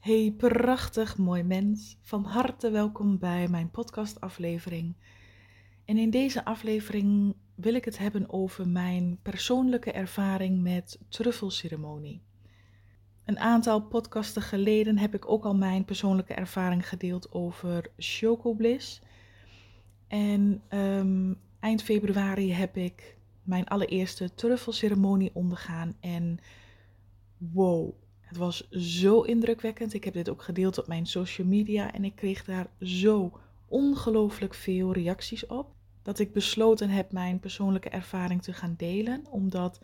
Hey, prachtig mooi mens. Van harte welkom bij mijn podcastaflevering. En in deze aflevering wil ik het hebben over mijn persoonlijke ervaring met truffelceremonie. Een aantal podcasten geleden heb ik ook al mijn persoonlijke ervaring gedeeld over chocobliss. En um, eind februari heb ik mijn allereerste truffelceremonie ondergaan. En wow, het was zo indrukwekkend. Ik heb dit ook gedeeld op mijn social media en ik kreeg daar zo ongelooflijk veel reacties op. Dat ik besloten heb mijn persoonlijke ervaring te gaan delen. Omdat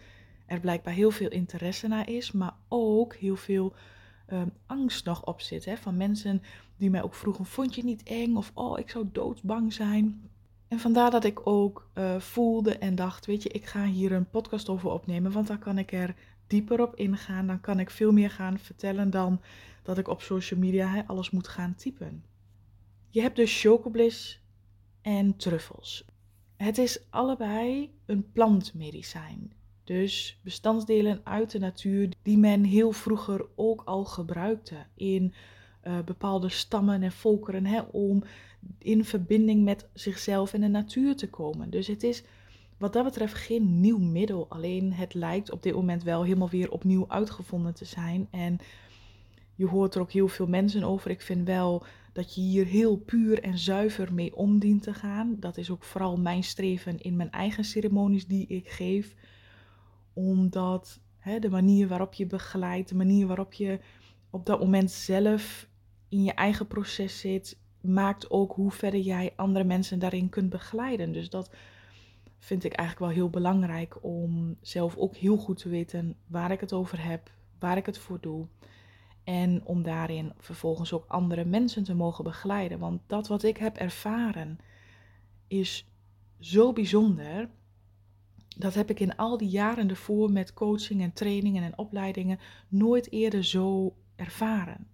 er blijkbaar heel veel interesse naar is, maar ook heel veel um, angst nog op zit. Hè? Van mensen die mij ook vroegen: Vond je niet eng? Of oh, ik zou doodsbang zijn. En vandaar dat ik ook uh, voelde en dacht: Weet je, ik ga hier een podcast over opnemen, want dan kan ik er dieper op ingaan. Dan kan ik veel meer gaan vertellen dan dat ik op social media alles moet gaan typen. Je hebt dus chocobliss en truffels. Het is allebei een plantmedicijn. Dus bestandsdelen uit de natuur die men heel vroeger ook al gebruikte in uh, bepaalde stammen en volkeren hè, om in verbinding met zichzelf en de natuur te komen. Dus het is wat dat betreft geen nieuw middel. Alleen het lijkt op dit moment wel helemaal weer opnieuw uitgevonden te zijn. En je hoort er ook heel veel mensen over. Ik vind wel dat je hier heel puur en zuiver mee om dient te gaan. Dat is ook vooral mijn streven in mijn eigen ceremonies die ik geef. Omdat hè, de manier waarop je begeleidt, de manier waarop je op dat moment zelf in je eigen proces zit, maakt ook hoe verder jij andere mensen daarin kunt begeleiden. Dus dat vind ik eigenlijk wel heel belangrijk om zelf ook heel goed te weten waar ik het over heb, waar ik het voor doe. En om daarin vervolgens ook andere mensen te mogen begeleiden. Want dat wat ik heb ervaren is zo bijzonder. Dat heb ik in al die jaren ervoor met coaching en trainingen en opleidingen nooit eerder zo ervaren.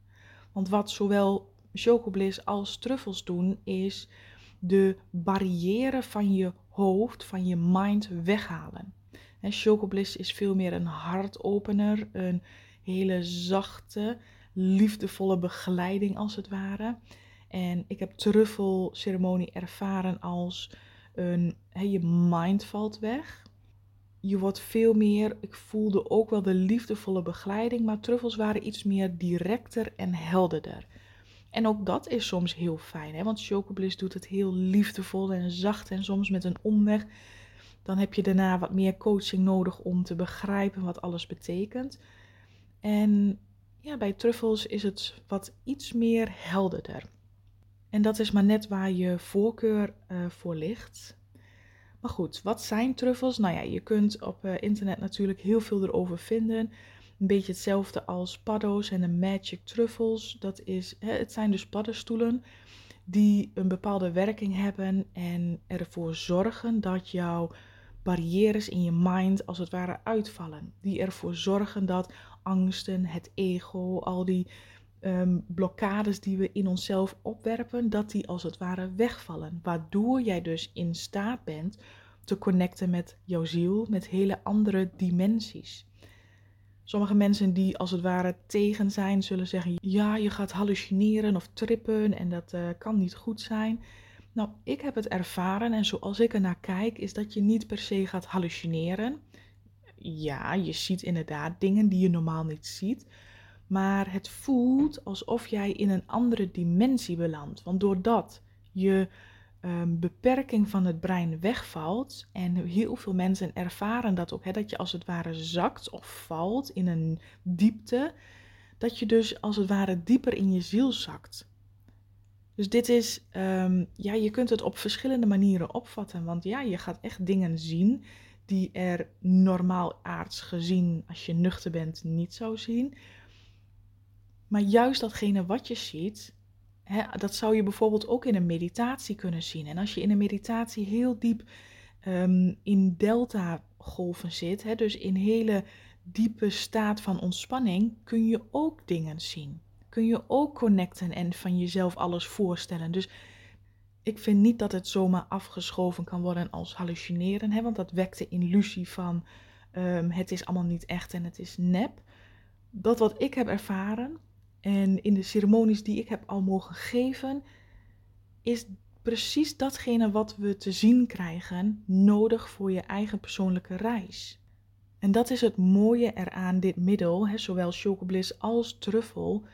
Want wat zowel chocobliss als truffels doen, is de barrière van je hoofd, van je mind weghalen. En Chocobliss is veel meer een hartopener, een hele zachte, liefdevolle begeleiding als het ware. En ik heb truffelceremonie ervaren als een, je mind valt weg. Je wordt veel meer, ik voelde ook wel de liefdevolle begeleiding, maar truffels waren iets meer directer en helderder. En ook dat is soms heel fijn, hè? want Chocobliss doet het heel liefdevol en zacht en soms met een omweg. Dan heb je daarna wat meer coaching nodig om te begrijpen wat alles betekent. En ja, bij truffels is het wat iets meer helderder. En dat is maar net waar je voorkeur uh, voor ligt. Maar goed, wat zijn truffels? Nou ja, je kunt op uh, internet natuurlijk heel veel erover vinden. Een beetje hetzelfde als paddo's en de magic truffles. Dat is, het zijn dus paddenstoelen die een bepaalde werking hebben en ervoor zorgen dat jouw barrières in je mind als het ware uitvallen. Die ervoor zorgen dat angsten, het ego, al die um, blokkades die we in onszelf opwerpen, dat die als het ware wegvallen. Waardoor jij dus in staat bent te connecten met jouw ziel, met hele andere dimensies. Sommige mensen die als het ware tegen zijn, zullen zeggen: ja, je gaat hallucineren of trippen en dat uh, kan niet goed zijn. Nou, ik heb het ervaren en zoals ik er naar kijk, is dat je niet per se gaat hallucineren. Ja, je ziet inderdaad dingen die je normaal niet ziet. Maar het voelt alsof jij in een andere dimensie belandt. Want doordat je um, beperking van het brein wegvalt. En heel veel mensen ervaren dat ook, hè, dat je als het ware zakt of valt in een diepte. Dat je dus als het ware dieper in je ziel zakt. Dus dit is, um, ja, je kunt het op verschillende manieren opvatten. Want ja, je gaat echt dingen zien die er normaal aards gezien, als je nuchter bent, niet zou zien. Maar juist datgene wat je ziet, dat zou je bijvoorbeeld ook in een meditatie kunnen zien. En als je in een meditatie heel diep um, in delta-golven zit, dus in hele diepe staat van ontspanning, kun je ook dingen zien. Kun je ook connecten en van jezelf alles voorstellen. Dus ik vind niet dat het zomaar afgeschoven kan worden als hallucineren, want dat wekt de illusie van um, het is allemaal niet echt en het is nep. Dat wat ik heb ervaren, En in de ceremonies die ik heb al mogen geven, is precies datgene wat we te zien krijgen nodig voor je eigen persoonlijke reis. En dat is het mooie eraan dit middel, hè, zowel chocobliss als truffel.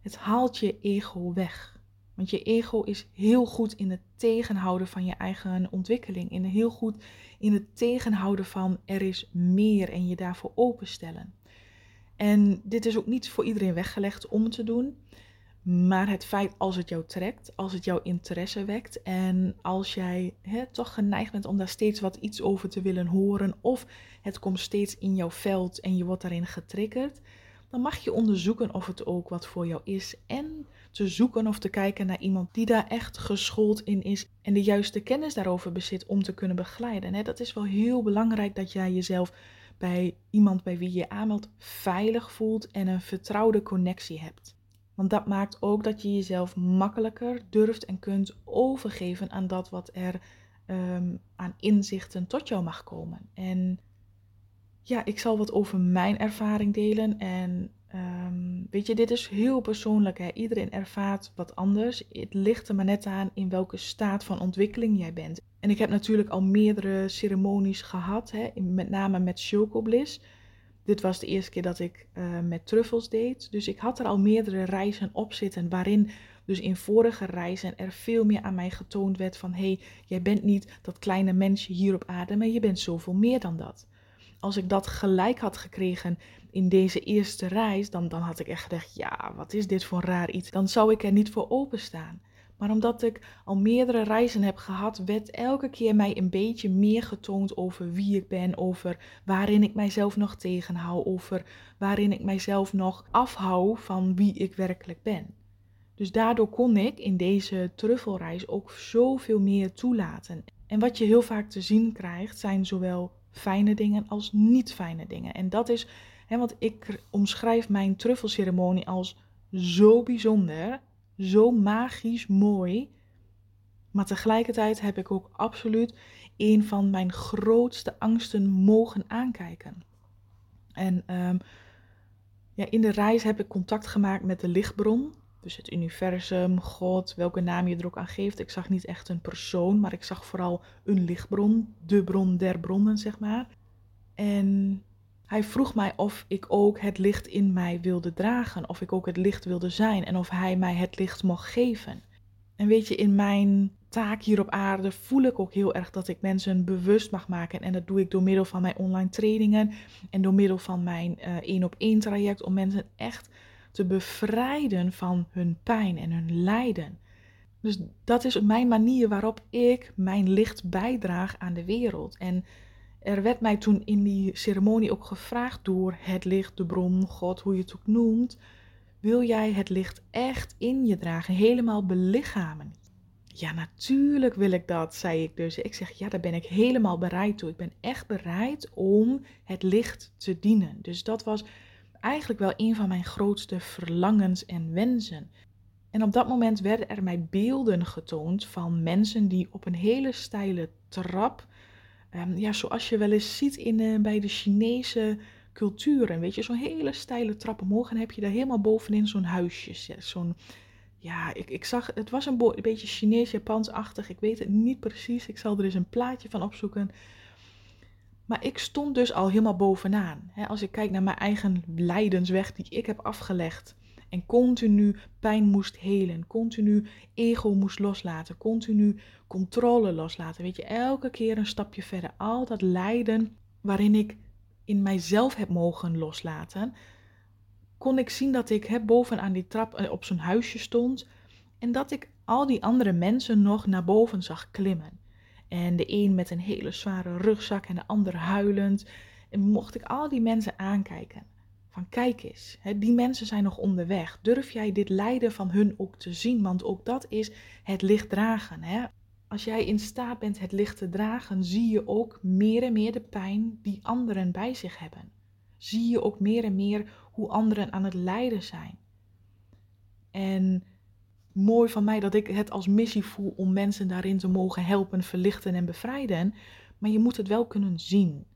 Het haalt je ego weg. Want je ego is heel goed in het tegenhouden van je eigen ontwikkeling. In heel goed in het tegenhouden van er is meer en je daarvoor openstellen. En dit is ook niet voor iedereen weggelegd om te doen. Maar het feit als het jou trekt, als het jouw interesse wekt en als jij toch geneigd bent om daar steeds wat iets over te willen horen of het komt steeds in jouw veld en je wordt daarin getriggerd, dan mag je onderzoeken of het ook wat voor jou is en te zoeken of te kijken naar iemand die daar echt geschoold in is en de juiste kennis daarover bezit om te kunnen begeleiden. Dat is wel heel belangrijk dat jij jezelf bij iemand bij wie je aanmeldt veilig voelt en een vertrouwde connectie hebt. Want dat maakt ook dat je jezelf makkelijker durft en kunt overgeven aan dat wat er um, aan inzichten tot jou mag komen. En ja, ik zal wat over mijn ervaring delen. En um, weet je, dit is heel persoonlijk. Hè? Iedereen ervaart wat anders. Het ligt er maar net aan in welke staat van ontwikkeling jij bent. En ik heb natuurlijk al meerdere ceremonies gehad, hè? met name met Chocobliss. Dit was de eerste keer dat ik uh, met truffels deed. Dus ik had er al meerdere reizen op zitten waarin dus in vorige reizen er veel meer aan mij getoond werd van hé, hey, jij bent niet dat kleine mensje hier op aarde, maar je bent zoveel meer dan dat. Als ik dat gelijk had gekregen in deze eerste reis, dan, dan had ik echt gedacht, ja, wat is dit voor raar iets? Dan zou ik er niet voor openstaan. Maar omdat ik al meerdere reizen heb gehad, werd elke keer mij een beetje meer getoond over wie ik ben, over waarin ik mijzelf nog tegenhoud, over waarin ik mijzelf nog afhoud van wie ik werkelijk ben. Dus daardoor kon ik in deze truffelreis ook zoveel meer toelaten. En wat je heel vaak te zien krijgt, zijn zowel fijne dingen als niet fijne dingen. En dat is, hè, want ik omschrijf mijn truffelceremonie als zo bijzonder zo magisch mooi. Maar tegelijkertijd heb ik ook absoluut een van mijn grootste angsten mogen aankijken. En ehm, ja, in de reis heb ik contact gemaakt met de lichtbron. Dus het universum, God, welke naam je er ook aan geeft. Ik zag niet echt een persoon, maar ik zag vooral een lichtbron. De bron der bronnen, zeg maar. En hij vroeg mij of ik ook het licht in mij wilde dragen, of ik ook het licht wilde zijn en of hij mij het licht mocht geven. En weet je, in mijn taak hier op aarde voel ik ook heel erg dat ik mensen bewust mag maken. En dat doe ik door middel van mijn online trainingen en door middel van mijn eh, één op één traject om mensen echt te bevrijden van hun pijn en hun lijden. Dus dat is mijn manier waarop ik mijn licht bijdraag aan de wereld. En er werd mij toen in die ceremonie ook gevraagd door het licht, de bron, God, hoe je het ook noemt. Wil jij het licht echt in je dragen, helemaal belichamen? Ja, natuurlijk wil ik dat, zei ik dus. Ik zeg, ja, daar ben ik helemaal bereid toe. Ik ben echt bereid om het licht te dienen. Dus dat was eigenlijk wel een van mijn grootste verlangens en wensen. En op dat moment werden er mij beelden getoond van mensen die op een hele steile trap Um, ja, zoals je wel eens ziet in, uh, bij de Chinese culturen. Weet je, zo'n hele steile trap omhoog. En heb je daar helemaal bovenin zo'n huisje. Zo'n, ja, ik, ik zag, het was een, een beetje Chinees-Japans-achtig. Ik weet het niet precies. Ik zal er eens een plaatje van opzoeken. Maar ik stond dus al helemaal bovenaan. als ik kijk naar mijn eigen lijdensweg die ik heb afgelegd. En continu pijn moest helen, continu ego moest loslaten, continu controle loslaten. Weet je, elke keer een stapje verder. Al dat lijden waarin ik in mijzelf heb mogen loslaten, kon ik zien dat ik bovenaan die trap eh, op zo'n huisje stond en dat ik al die andere mensen nog naar boven zag klimmen. En de een met een hele zware rugzak en de ander huilend. En mocht ik al die mensen aankijken. Van kijk eens, hè, die mensen zijn nog onderweg. Durf jij dit lijden van hun ook te zien? Want ook dat is het licht dragen. Hè? Als jij in staat bent het licht te dragen, zie je ook meer en meer de pijn die anderen bij zich hebben. Zie je ook meer en meer hoe anderen aan het lijden zijn. En mooi van mij dat ik het als missie voel om mensen daarin te mogen helpen, verlichten en bevrijden. Maar je moet het wel kunnen zien.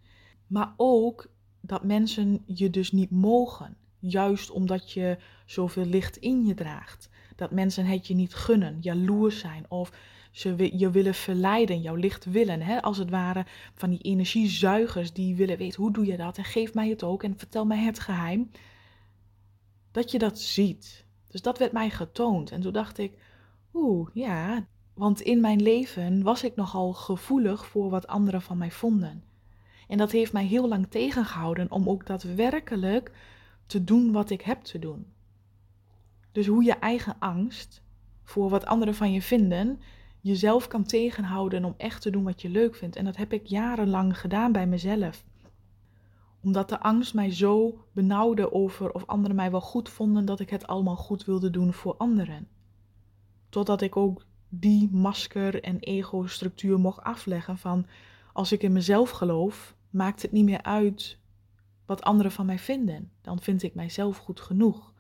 Maar ook dat mensen je dus niet mogen. juist omdat je zoveel licht in je draagt. Dat mensen het je niet gunnen, jaloers zijn of ze je willen verleiden, jouw licht willen. Hè? Als het ware van die energiezuigers die willen weten hoe doe je dat en geef mij het ook en vertel mij het geheim. Dat je dat ziet. Dus dat werd mij getoond. En toen dacht ik, oeh, ja, want in mijn leven was ik nogal gevoelig voor wat anderen van mij vonden. En dat heeft mij heel lang tegengehouden om ook daadwerkelijk te doen wat ik heb te doen. Dus hoe je eigen angst voor wat anderen van je vinden, jezelf kan tegenhouden om echt te doen wat je leuk vindt. En dat heb ik jarenlang gedaan bij mezelf. Omdat de angst mij zo benauwde over of anderen mij wel goed vonden dat ik het allemaal goed wilde doen voor anderen. Totdat ik ook die masker en ego-structuur mocht afleggen van als ik in mezelf geloof, maakt het niet meer uit wat anderen van mij vinden. Dan vind ik mijzelf goed genoeg.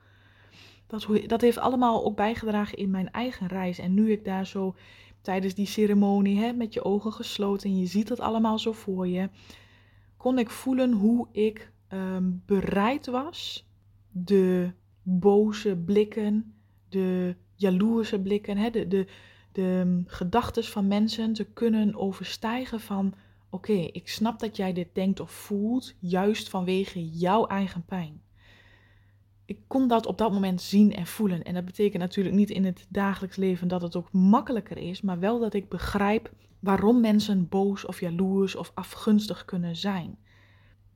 Dat, dat heeft allemaal ook bijgedragen in mijn eigen reis. En nu ik daar zo tijdens die ceremonie hè, met je ogen gesloten en je ziet het allemaal zo voor je, kon ik voelen hoe ik ehm, bereid was de boze blikken, de jaloerse blikken, hè, de, de, de ehm, gedachten van mensen te kunnen overstijgen van oké, ik snap dat jij dit denkt of voelt, juist vanwege jouw eigen pijn. Ik kon dat op dat moment zien en voelen. En dat betekent natuurlijk niet in het dagelijks leven dat het ook makkelijker is, maar wel dat ik begrijp waarom mensen boos of jaloers of afgunstig kunnen zijn.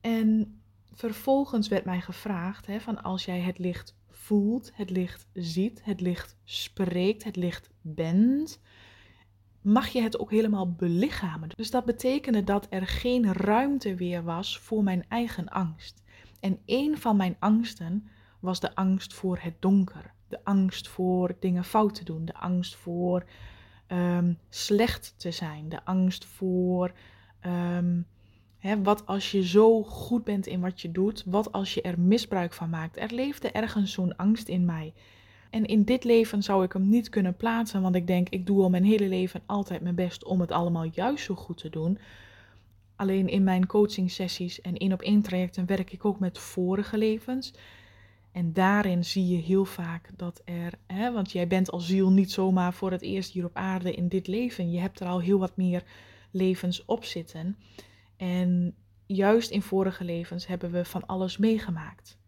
En vervolgens werd mij gevraagd: hè, van als jij het licht voelt, het licht ziet, het licht spreekt, het licht bent, mag je het ook helemaal belichamen. Dus dat betekende dat er geen ruimte weer was voor mijn eigen angst. En een van mijn angsten was de angst voor het donker. De angst voor dingen fout te doen. De angst voor ehm, slecht te zijn. De angst voor um, hè, wat als je zo goed bent in wat je doet. Wat als je er misbruik van maakt. Er leefde ergens zo'n angst in mij. En in dit leven zou ik hem niet kunnen plaatsen, want ik denk, ik doe al mijn hele leven altijd mijn best om het allemaal juist zo goed te doen. Alleen in mijn coaching sessies en één op één trajecten werk ik ook met vorige levens. En daarin zie je heel vaak dat er, hè, want jij bent als ziel niet zomaar voor het eerst hier op aarde in dit leven. Je hebt er al heel wat meer levens op zitten. En juist in vorige levens hebben we van alles meegemaakt.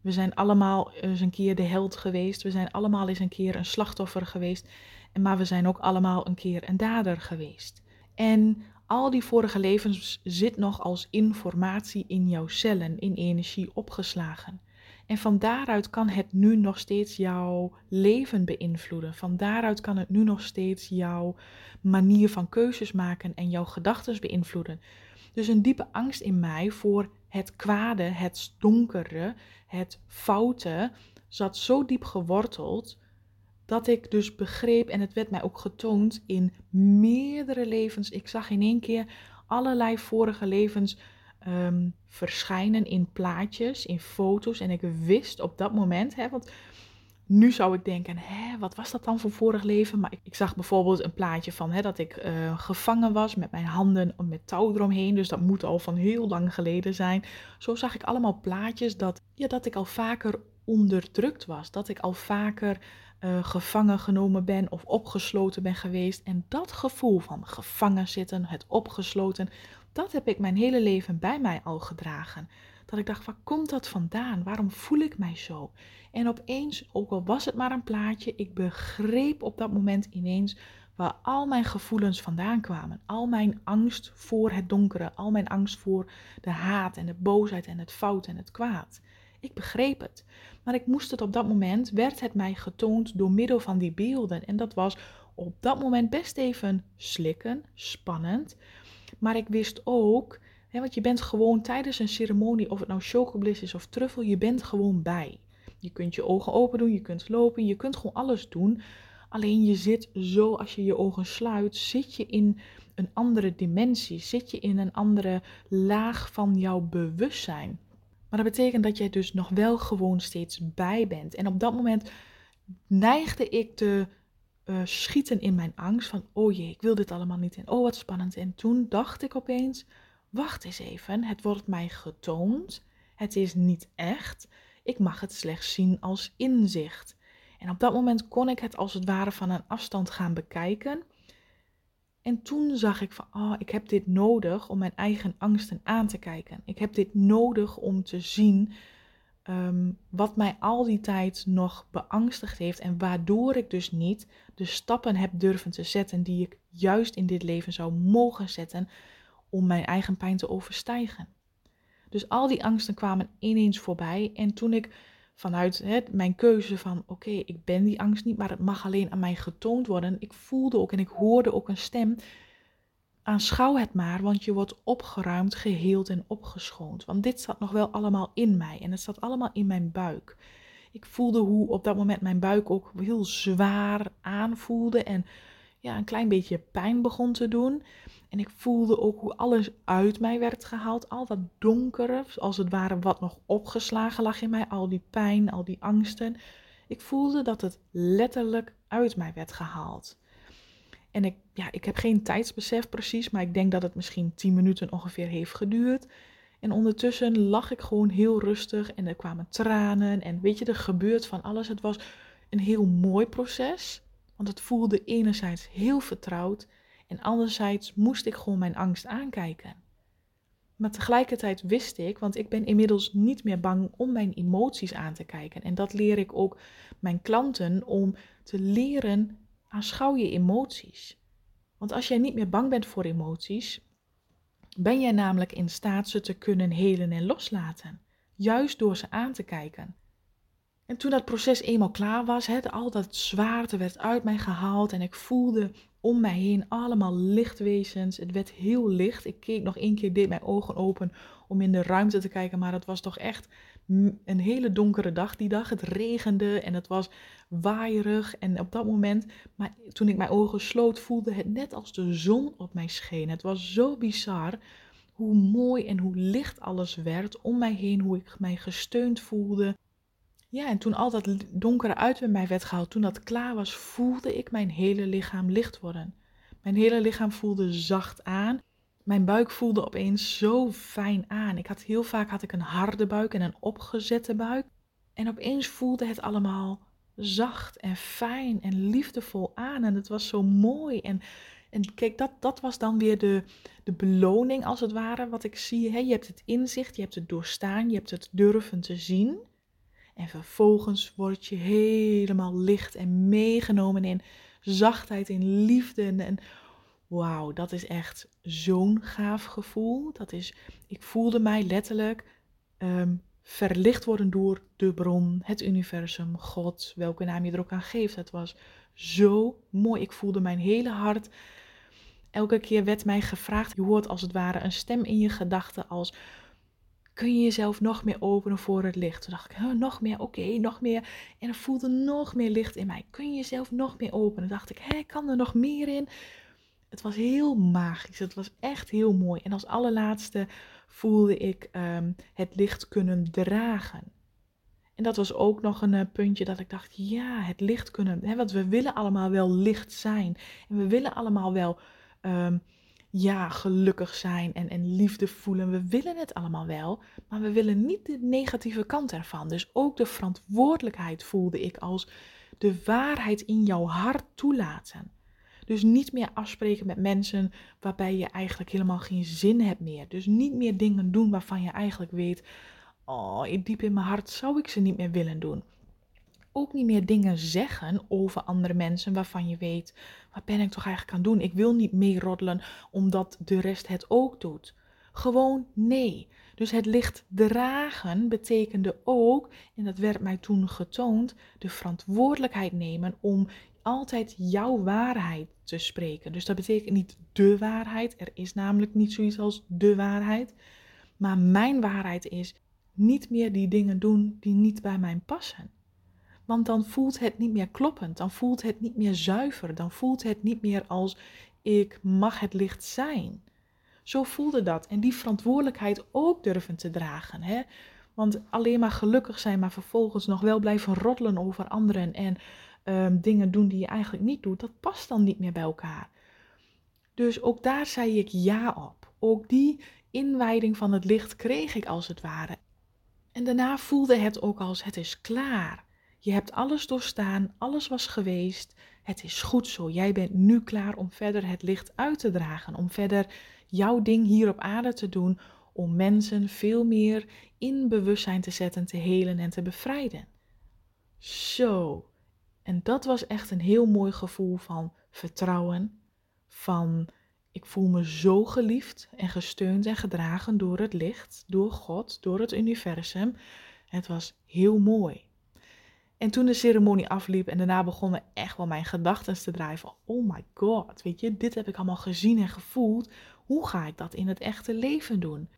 We zijn allemaal eens een keer de held geweest. We zijn allemaal eens een keer een slachtoffer geweest. Maar we zijn ook allemaal een keer een dader geweest. En al die vorige levens zit nog als informatie in jouw cellen, in energie opgeslagen. En van daaruit kan het nu nog steeds jouw leven beïnvloeden. Van daaruit kan het nu nog steeds jouw manier van keuzes maken en jouw gedachten beïnvloeden. Dus een diepe angst in mij voor het kwade, het donkere, het foute zat zo diep geworteld dat ik dus begreep en het werd mij ook getoond in meerdere levens. Ik zag in één keer allerlei vorige levens Ehm, verschijnen in plaatjes, in foto's. En ik wist op dat moment, hè, want nu zou ik denken, hè, wat was dat dan voor vorig leven? Maar ik, ik zag bijvoorbeeld een plaatje van hè, dat ik uh, gevangen was met mijn handen met touw eromheen. Dus dat moet al van heel lang geleden zijn. Zo zag ik allemaal plaatjes dat, ja, dat ik al vaker onderdrukt was. Dat ik al vaker uh, gevangen genomen ben of opgesloten ben geweest. En dat gevoel van gevangen zitten, het opgesloten, dat heb ik mijn hele leven bij mij al gedragen. Dat ik dacht, waar komt dat vandaan? Waarom voel ik mij zo? En opeens, ook al was het maar een plaatje, ik begreep op dat moment ineens waar al mijn gevoelens vandaan kwamen. Al mijn angst voor het donkere, al mijn angst voor de haat en de boosheid en het fout en het kwaad. Ik begreep het. Maar ik moest het op dat moment, werd het mij getoond door middel van die beelden. En dat was op dat moment best even slikken, spannend. Maar ik wist ook, hè, want je bent gewoon tijdens een ceremonie, of het nou chocobliss is of truffel, je bent gewoon bij. Je kunt je ogen open doen, je kunt lopen, je kunt gewoon alles doen. Alleen je zit zo, als je je ogen sluit, zit je in een andere dimensie, zit je in een andere laag van jouw bewustzijn. Maar dat betekent dat jij dus nog wel gewoon steeds bij bent. En op dat moment neigde ik te uh, schieten in mijn angst van, oh jee, ik wil dit allemaal niet en oh wat spannend. En toen dacht ik opeens, wacht eens even, het wordt mij getoond, het is niet echt. Ik mag het slechts zien als inzicht. En op dat moment kon ik het als het ware van een afstand gaan bekijken. En toen zag ik van, oh, ik heb dit nodig om mijn eigen angsten aan te kijken. Ik heb dit nodig om te zien Ehm, wat mij al die tijd nog beangstigd heeft en waardoor ik dus niet de stappen heb durven te zetten die ik juist in dit leven zou mogen zetten om mijn eigen pijn te overstijgen. Dus al die angsten kwamen ineens voorbij en toen ik vanuit mijn keuze van oké, ik ben die angst niet, maar het mag alleen aan mij getoond worden, ik voelde ook en ik hoorde ook een stem Aanschouw het maar, want je wordt opgeruimd, geheeld en opgeschoond. Want dit zat nog wel allemaal in mij en het zat allemaal in mijn buik. Ik voelde hoe op dat moment mijn buik ook heel zwaar aanvoelde en ja, een klein beetje pijn begon te doen. En ik voelde ook hoe alles uit mij werd gehaald. Al dat donkere, als het ware wat nog opgeslagen lag in mij. Al die pijn, al die angsten. Ik voelde dat het letterlijk uit mij werd gehaald. En ik, ja, ik heb geen tijdsbesef precies, maar ik denk dat het misschien 10 minuten ongeveer heeft geduurd. En ondertussen lag ik gewoon heel rustig en er kwamen tranen en weet je, er gebeurt van alles. Het was een heel mooi proces, want het voelde enerzijds heel vertrouwd en anderzijds moest ik gewoon mijn angst aankijken. Maar tegelijkertijd wist ik, want ik ben inmiddels niet meer bang om mijn emoties aan te kijken. En dat leer ik ook mijn klanten om te leren aanschouw je emoties. Want als jij niet meer bang bent voor emoties, ben jij namelijk in staat ze te kunnen helen en loslaten. Juist door ze aan te kijken. En toen dat proces eenmaal klaar was, he, al dat zwaarte werd uit mij gehaald en ik voelde om mij heen allemaal lichtwezens. Het werd heel licht. Ik keek nog één keer, deed mijn ogen open om in de ruimte te kijken, maar het was toch echt een hele donkere dag die dag. Het regende en het was waaierig. En op dat moment, maar toen ik mijn ogen sloot, voelde het net als de zon op mij scheen. Het was zo bizar hoe mooi en hoe licht alles werd om mij heen, hoe ik mij gesteund voelde. Ja, en toen al dat donkere uit mij werd gehaald, toen dat klaar was, voelde ik mijn hele lichaam licht worden. Mijn hele lichaam voelde zacht aan mijn buik voelde opeens zo fijn aan. Ik had heel vaak had ik een harde buik en een opgezette buik. En opeens voelde het allemaal zacht en fijn en liefdevol aan. En het was zo mooi. En, en kijk, dat, dat was dan weer de, de beloning als het ware, wat ik zie. He, je hebt het inzicht, je hebt het doorstaan, je hebt het durven te zien. En vervolgens word je helemaal licht en meegenomen in zachtheid, in liefde en wauw, dat is echt zo'n gaaf gevoel. Dat is, ik voelde mij letterlijk ehm, verlicht worden door de bron, het universum, God, welke naam je er ook aan geeft. Het was zo mooi. Ik voelde mijn hele hart. Elke keer werd mij gevraagd, je hoort als het ware een stem in je gedachten als kun je jezelf nog meer openen voor het licht. Toen dacht ik, nog meer, oké, nog meer. En er voelde nog meer licht in mij. Kun je jezelf nog meer openen? Toen dacht ik, hé, kan er nog meer in? Het was heel magisch. Het was echt heel mooi. En als allerlaatste voelde ik ehm, het licht kunnen dragen. En dat was ook nog een uh, puntje dat ik dacht, ja, het licht kunnen. Hè, want we willen allemaal wel licht zijn. En we willen allemaal wel, ehm, ja, gelukkig zijn en, en liefde voelen. We willen het allemaal wel, maar we willen niet de negatieve kant ervan. Dus ook de verantwoordelijkheid voelde ik als de waarheid in jouw hart toelaten. Dus niet meer afspreken met mensen waarbij je eigenlijk helemaal geen zin hebt meer. Dus niet meer dingen doen waarvan je eigenlijk weet, oh, diep in mijn hart zou ik ze niet meer willen doen. Ook niet meer dingen zeggen over andere mensen waarvan je weet, wat ben ik toch eigenlijk aan doen? Ik wil niet meeroddelen omdat de rest het ook doet. Gewoon nee. Dus het licht dragen betekende ook, en dat werd mij toen getoond, de verantwoordelijkheid nemen om altijd jouw waarheid te spreken. Dus dat betekent niet de waarheid. Er is namelijk niet zoiets als de waarheid. Maar mijn waarheid is niet meer die dingen doen die niet bij mij passen. Want dan voelt het niet meer kloppend, dan voelt het niet meer zuiver, dan voelt het niet meer als ik mag het licht zijn. Zo voelde dat en die verantwoordelijkheid ook durven te dragen. Hè? Want alleen maar gelukkig zijn, maar vervolgens nog wel blijven roddelen over anderen en Ehm, dingen doen die je eigenlijk niet doet, dat past dan niet meer bij elkaar. Dus ook daar zei ik ja op. Ook die inwijding van het licht kreeg ik als het ware. En daarna voelde het ook als het is klaar. Je hebt alles doorstaan, alles was geweest. Het is goed zo. Jij bent nu klaar om verder het licht uit te dragen, om verder jouw ding hier op aarde te doen, om mensen veel meer in bewustzijn te zetten, te helen en te bevrijden. Zo. En dat was echt een heel mooi gevoel van vertrouwen, van ik voel me zo geliefd en gesteund en gedragen door het licht, door God, door het universum. Het was heel mooi. En toen de ceremonie afliep en daarna begonnen echt wel mijn gedachten te draaien oh my god, weet je, dit heb ik allemaal gezien en gevoeld. Hoe ga ik dat in het echte leven doen?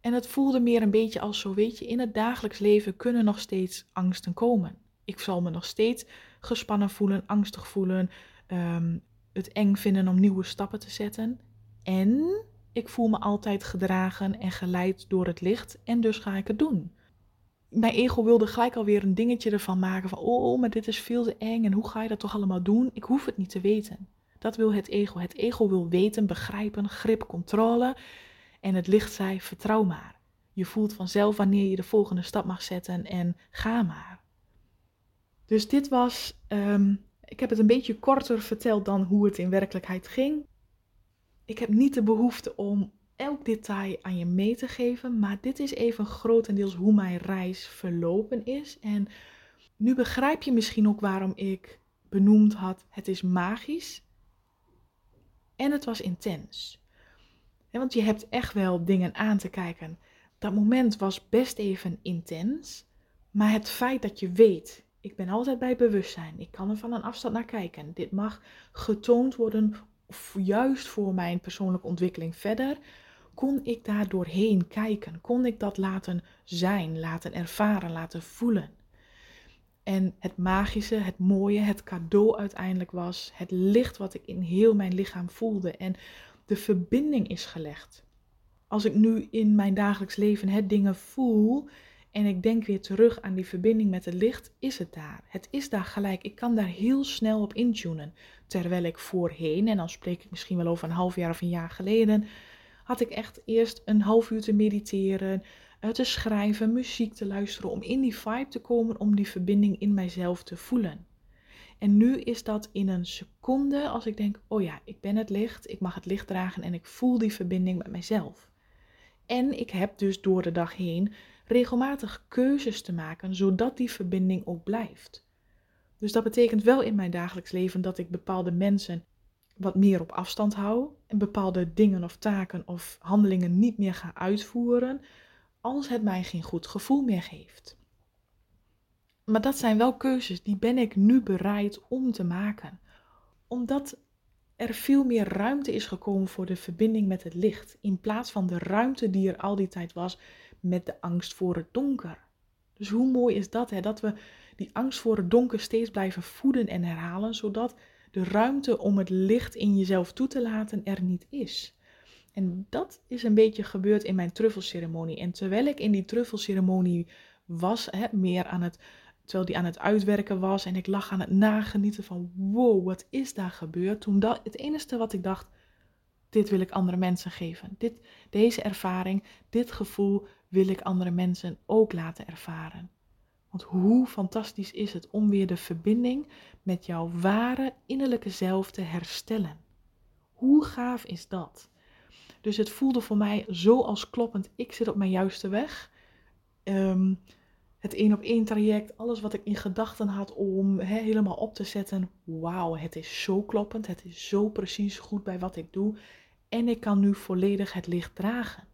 En het voelde meer een beetje als zo, weet je, in het dagelijks leven kunnen nog steeds angsten komen. Ik zal me nog steeds gespannen voelen, angstig voelen, um, het eng vinden om nieuwe stappen te zetten. En ik voel me altijd gedragen en geleid door het licht en dus ga ik het doen. Mijn ego wilde gelijk alweer een dingetje ervan maken van oh, oh, maar dit is veel te eng en hoe ga je dat toch allemaal doen? Ik hoef het niet te weten. Dat wil het ego. Het ego wil weten, begrijpen, grip, controle. En het licht zei vertrouw maar. Je voelt vanzelf wanneer je de volgende stap mag zetten en ga maar. Dus dit was ehm, ik heb het een beetje korter verteld dan hoe het in werkelijkheid ging. Ik heb niet de behoefte om elk detail aan je mee te geven, maar dit is even grotendeels hoe mijn reis verlopen is. En nu begrijp je misschien ook waarom ik benoemd had: het is magisch en het was intens. want je hebt echt wel dingen aan te kijken. Dat moment was best even intens, maar het feit dat je weet, ik ben altijd bij bewustzijn. Ik kan er van een afstand naar kijken. Dit mag getoond worden, juist voor mijn persoonlijke ontwikkeling verder. Kon ik daar doorheen kijken? Kon ik dat laten zijn, laten ervaren, laten voelen? En het magische, het mooie, het cadeau uiteindelijk was het licht wat ik in heel mijn lichaam voelde. En de verbinding is gelegd. Als ik nu in mijn dagelijks leven het dingen voel, en ik denk weer terug aan die verbinding met het licht, is het daar. Het is daar gelijk. Ik kan daar heel snel op intunen. Terwijl ik voorheen, en dan spreek ik misschien wel over een half jaar of een jaar geleden, had ik echt eerst een half uur te mediteren, eh, te schrijven, muziek te luisteren, om in die vibe te komen, om die verbinding in mijzelf te voelen. En nu is dat in een seconde als ik denk, oh ja, ik ben het licht, ik mag het licht dragen en ik voel die verbinding met mijzelf. En ik heb dus door de dag heen regelmatig keuzes te maken, zodat die verbinding ook blijft. Dus dat betekent wel in mijn dagelijks leven dat ik bepaalde mensen wat meer op afstand hou en bepaalde dingen of taken of handelingen niet meer ga uitvoeren als het mij geen goed gevoel meer geeft. Maar dat zijn wel keuzes die ben ik nu bereid om te maken. Omdat er veel meer ruimte is gekomen voor de verbinding met het licht. In plaats van de ruimte die er al die tijd was met de angst voor het donker. Dus hoe mooi is dat, hè? dat we die angst voor het donker steeds blijven voeden en herhalen, zodat de ruimte om het licht in jezelf toe te laten er niet is. En dat is een beetje gebeurd in mijn truffelceremonie. En terwijl ik in die truffelceremonie was, hè, meer aan het, terwijl die aan het uitwerken was en ik lag aan het nagenieten van wow, wat is daar gebeurd? Toen dat, het enige wat ik dacht, dit wil ik andere mensen geven. Dit, deze ervaring, dit gevoel wil ik andere mensen ook laten ervaren. Want hoe fantastisch is het om weer de verbinding met jouw ware innerlijke zelf te herstellen? Hoe gaaf is dat? Dus het voelde voor mij zo als kloppend. Ik zit op mijn juiste weg. Ehm, het één op één traject, alles wat ik in gedachten had om helemaal op te zetten. Wauw, het is zo kloppend. Het is zo precies goed bij wat ik doe. En ik kan nu volledig het licht dragen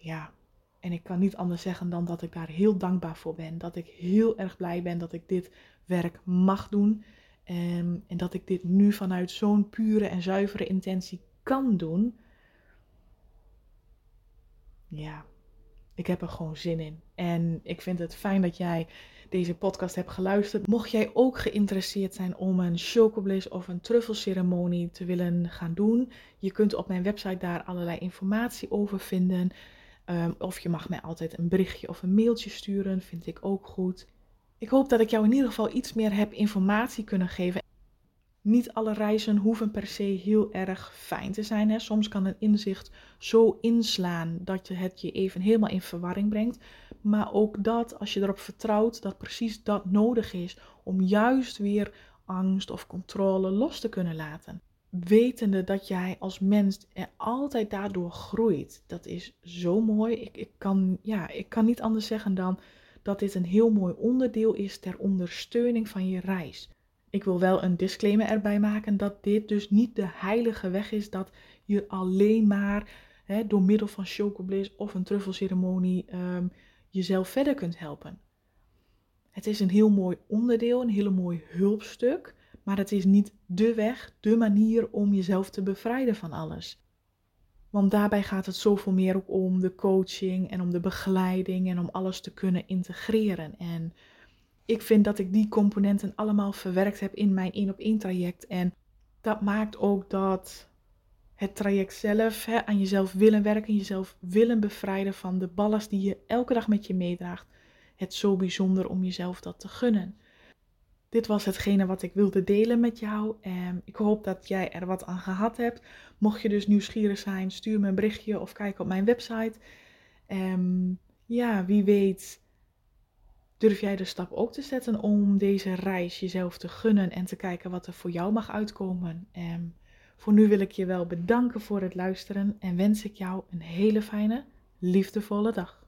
ja, en ik kan niet anders zeggen dan dat ik daar heel dankbaar voor ben. Dat ik heel erg blij ben dat ik dit werk mag doen. En, ehm, en dat ik dit nu vanuit zo'n pure en zuivere intentie kan doen. Ja, ik heb er gewoon zin in. En ik vind het fijn dat jij deze podcast hebt geluisterd. Mocht jij ook geïnteresseerd zijn om een chocobliss of een truffelceremonie te willen gaan doen, je kunt op mijn website daar allerlei informatie over vinden. Ehm, of je mag mij altijd een berichtje of een mailtje sturen, vind ik ook goed. Ik hoop dat ik jou in ieder geval iets meer heb informatie kunnen geven. Niet alle reizen hoeven per se heel erg fijn te zijn. Hè. Soms kan een inzicht zo inslaan dat je het je even helemaal in verwarring brengt. Maar ook dat, als je erop vertrouwt dat precies dat nodig is om juist weer angst of controle los te kunnen laten. Wetende dat jij als mens er altijd daardoor groeit. Dat is zo mooi. Ik, ik, kan, ja, ik kan niet anders zeggen dan dat dit een heel mooi onderdeel is ter ondersteuning van je reis. Ik wil wel een disclaimer erbij maken dat dit dus niet de heilige weg is dat je alleen maar hè, door middel van chocobliss of een truffelceremonie um, jezelf verder kunt helpen. Het is een heel mooi onderdeel, een heel mooi hulpstuk, maar het is niet de weg, de manier om jezelf te bevrijden van alles. Want daarbij gaat het zoveel meer ook om de coaching en om de begeleiding en om alles te kunnen integreren. En ik vind dat ik die componenten allemaal verwerkt heb in mijn één op één traject. En dat maakt ook dat het traject zelf, hè, aan jezelf willen werken, jezelf willen bevrijden van de ballast die je elke dag met je meedraagt. Het zo bijzonder om jezelf dat te gunnen. Dit was hetgene wat ik wilde delen met jou. En ik hoop dat jij er wat aan gehad hebt. Mocht je dus nieuwsgierig zijn, stuur me een berichtje of kijk op mijn website. Um, ja, wie weet Durf jij de stap ook te zetten om deze reis jezelf te gunnen en te kijken wat er voor jou mag uitkomen? En voor nu wil ik je wel bedanken voor het luisteren en wens ik jou een hele fijne, liefdevolle dag.